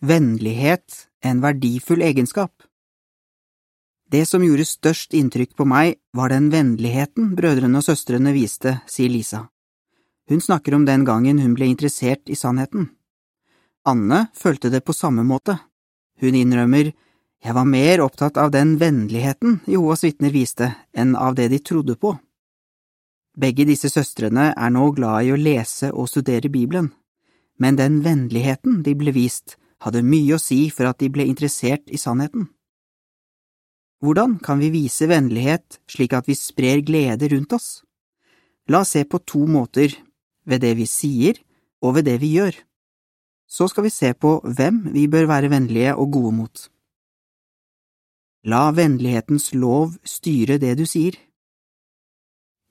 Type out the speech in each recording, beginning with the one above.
vennlighet en verdifull egenskap. Det som gjorde størst inntrykk på meg, var den vennligheten brødrene og søstrene viste, sier Lisa. Hun snakker om den gangen hun ble interessert i sannheten. Anne følte det på samme måte. Hun innrømmer jeg var mer opptatt av den vennligheten Jehovas vitner viste, enn av det de trodde på. Begge disse søstrene er nå glad i å lese og studere Bibelen, men den vennligheten de ble vist, hadde mye å si for at de ble interessert i sannheten. Hvordan kan vi vise vennlighet slik at vi sprer glede rundt oss? La oss se på to måter, ved det vi sier og ved det vi gjør. Så skal vi se på hvem vi bør være vennlige og gode mot. La vennlighetens lov styre det du sier.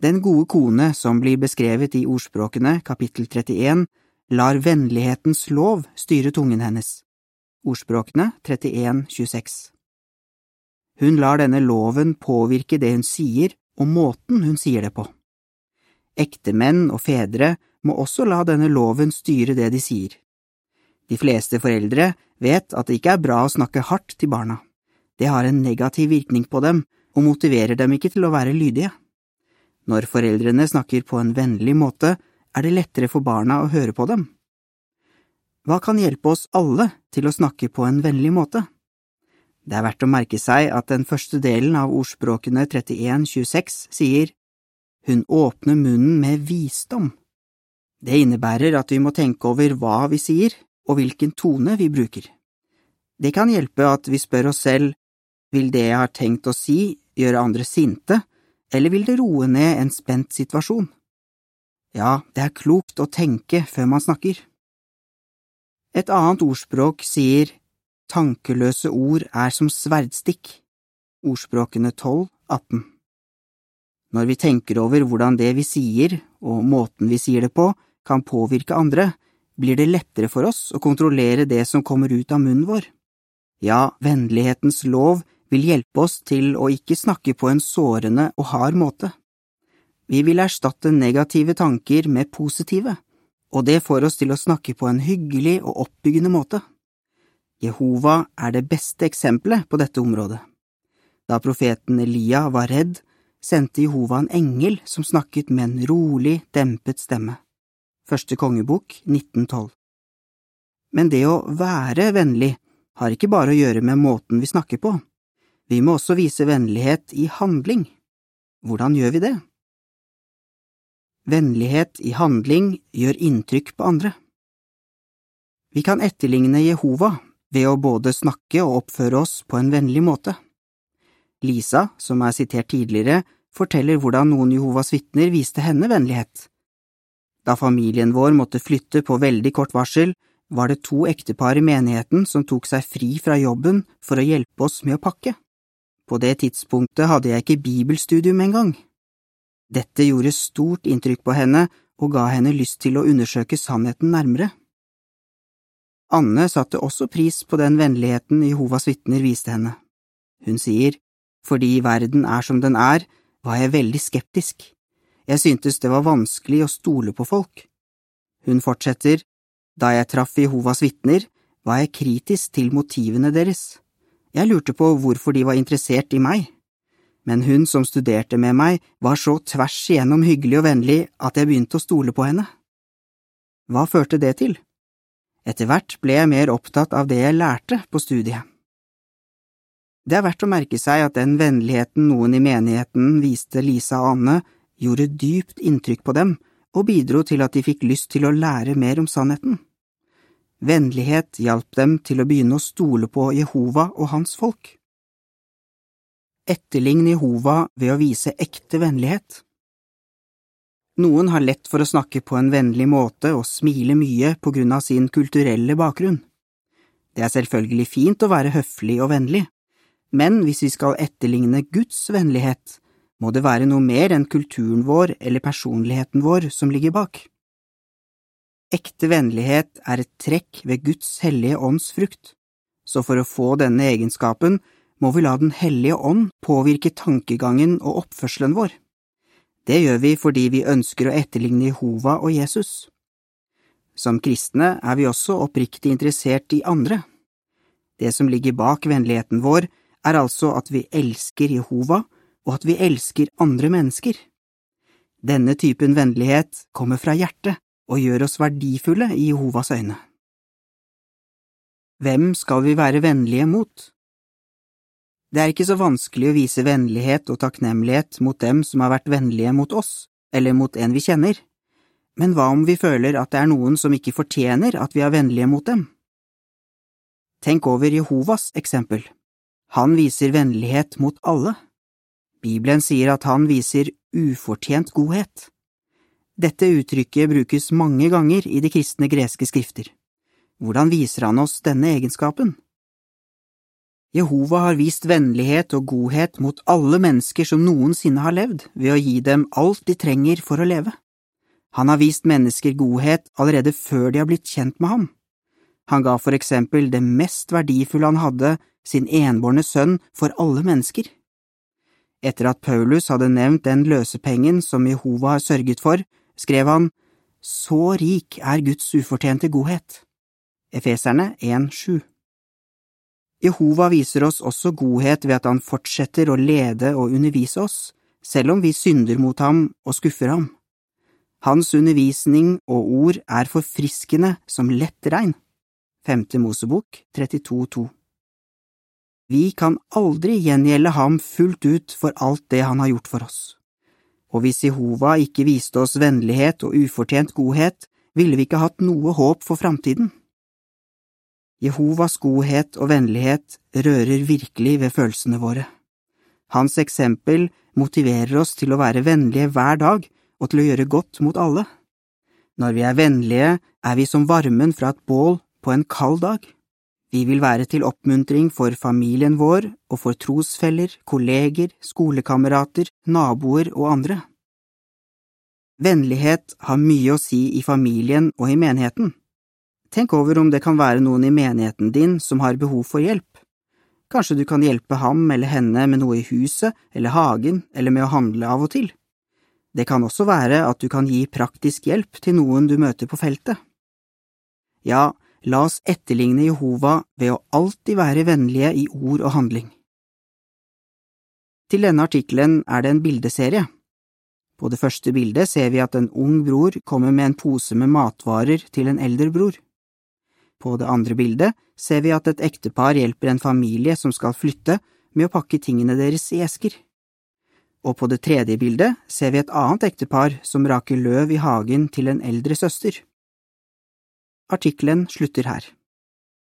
Den gode kone som blir beskrevet i Ordspråkene kapittel 31, lar vennlighetens lov styre tungen hennes. Ordspråkene 31, 26. Hun lar denne loven påvirke det hun sier og måten hun sier det på. Ektemenn og fedre må også la denne loven styre det de sier. De fleste foreldre vet at det ikke er bra å snakke hardt til barna. Det har en negativ virkning på dem og motiverer dem ikke til å være lydige. Når foreldrene snakker på en vennlig måte, er det lettere for barna å høre på dem. Hva kan hjelpe oss alle til å snakke på en vennlig måte? Det er verdt å merke seg at den første delen av ordspråkene 31-26 sier Hun åpner munnen med visdom. Det innebærer at vi må tenke over hva vi sier og hvilken tone vi bruker. Det kan hjelpe at vi spør oss selv vil det jeg har tenkt å si gjøre andre sinte, eller vil det roe ned en spent situasjon? Ja, det er klokt å tenke før man snakker. Et annet ordspråk sier Tankeløse ord er som sverdstikk. Ordspråkene 12, 18 Når vi tenker over hvordan det vi sier, og måten vi sier det på, kan påvirke andre, blir det lettere for oss å kontrollere det som kommer ut av munnen vår. Ja, vennlighetens lov vil hjelpe oss til å ikke snakke på en sårende og hard måte. Vi vil erstatte negative tanker med positive, og det får oss til å snakke på en hyggelig og oppbyggende måte. Jehova er det beste eksempelet på dette området. Da profeten Elia var redd, sendte Jehova en engel som snakket med en rolig, dempet stemme. Første kongebok 1912 Men det å være vennlig har ikke bare å gjøre med måten vi snakker på. Vi må også vise vennlighet i handling. Hvordan gjør vi det? Vennlighet i handling gjør inntrykk på andre. Vi kan etterligne Jehova ved å både snakke og oppføre oss på en vennlig måte. Lisa, som er sitert tidligere, forteller hvordan noen Jehovas vitner viste henne vennlighet. Da familien vår måtte flytte på veldig kort varsel, var det to ektepar i menigheten som tok seg fri fra jobben for å hjelpe oss med å pakke. På det tidspunktet hadde jeg ikke bibelstudium engang. Dette gjorde stort inntrykk på henne og ga henne lyst til å undersøke sannheten nærmere. Anne satte også pris på den vennligheten Jehovas vitner viste henne. Hun sier, fordi verden er som den er, var jeg veldig skeptisk. Jeg syntes det var vanskelig å stole på folk. Hun fortsetter, da jeg traff Jehovas vitner, var jeg kritisk til motivene deres. Jeg lurte på hvorfor de var interessert i meg. Men hun som studerte med meg, var så tvers igjennom hyggelig og vennlig at jeg begynte å stole på henne. Hva førte det til? Etter hvert ble jeg mer opptatt av det jeg lærte på studiet. Det er verdt å merke seg at den vennligheten noen i menigheten viste Lisa og Anne, gjorde dypt inntrykk på dem og bidro til at de fikk lyst til å lære mer om sannheten. Vennlighet hjalp dem til å begynne å stole på Jehova og hans folk. Etterlign Jehova ved å vise ekte vennlighet. Noen har lett for å snakke på en vennlig måte og smile mye på grunn av sin kulturelle bakgrunn. Det er selvfølgelig fint å være høflig og vennlig, men hvis vi skal etterligne Guds vennlighet, må det være noe mer enn kulturen vår eller personligheten vår som ligger bak. Ekte vennlighet er et trekk ved Guds hellige ånds frukt, så for å få denne egenskapen må vi la Den hellige ånd påvirke tankegangen og oppførselen vår. Det gjør vi fordi vi ønsker å etterligne Jehova og Jesus. Som kristne er vi også oppriktig interessert i andre, Det som ligger bak vennligheten vår, er altså at vi elsker Jehova, og at vi elsker andre mennesker. Denne typen vennlighet kommer fra hjertet og gjør oss verdifulle i Jehovas øyne. Hvem skal vi være vennlige mot? Det er ikke så vanskelig å vise vennlighet og takknemlighet mot dem som har vært vennlige mot oss, eller mot en vi kjenner, men hva om vi føler at det er noen som ikke fortjener at vi er vennlige mot dem? Tenk over Jehovas eksempel. Han viser vennlighet mot alle. Bibelen sier at han viser ufortjent godhet. Dette uttrykket brukes mange ganger i de kristne greske skrifter. Hvordan viser han oss denne egenskapen? Jehova har vist vennlighet og godhet mot alle mennesker som noensinne har levd, ved å gi dem alt de trenger for å leve. Han har vist mennesker godhet allerede før de har blitt kjent med ham. Han ga for eksempel det mest verdifulle han hadde, sin enbårne sønn, for alle mennesker. Etter at Paulus hadde nevnt den løsepengen som Jehova har sørget for, skrev han Så rik er Guds ufortjente godhet. Efeserne 1,7 Jehova viser oss også godhet ved at han fortsetter å lede og undervise oss, selv om vi synder mot ham og skuffer ham. Hans undervisning og ord er forfriskende som lettregn. Femte Mosebok 32,2 Vi kan aldri gjengjelde ham fullt ut for alt det han har gjort for oss. Og hvis Jehova ikke viste oss vennlighet og ufortjent godhet, ville vi ikke hatt noe håp for framtiden. Jehovas godhet og vennlighet rører virkelig ved følelsene våre. Hans eksempel motiverer oss til å være vennlige hver dag og til å gjøre godt mot alle. Når vi er vennlige, er vi som varmen fra et bål på en kald dag. Vi vil være til oppmuntring for familien vår og for trosfeller, kolleger, skolekamerater, naboer og andre. Vennlighet har mye å si i familien og i menigheten. Tenk over om det kan være noen i menigheten din som har behov for hjelp. Kanskje du kan hjelpe ham eller henne med noe i huset eller hagen eller med å handle av og til. Det kan også være at du kan gi praktisk hjelp til noen du møter på feltet. Ja, la oss etterligne Jehova ved å alltid være vennlige i ord og handling. Til denne artikkelen er det en bildeserie. På det første bildet ser vi at en ung bror kommer med en pose med matvarer til en eldre bror. På det andre bildet ser vi at et ektepar hjelper en familie som skal flytte, med å pakke tingene deres i esker. Og på det tredje bildet ser vi et annet ektepar som raker løv i hagen til en eldre søster. Artikkelen slutter her.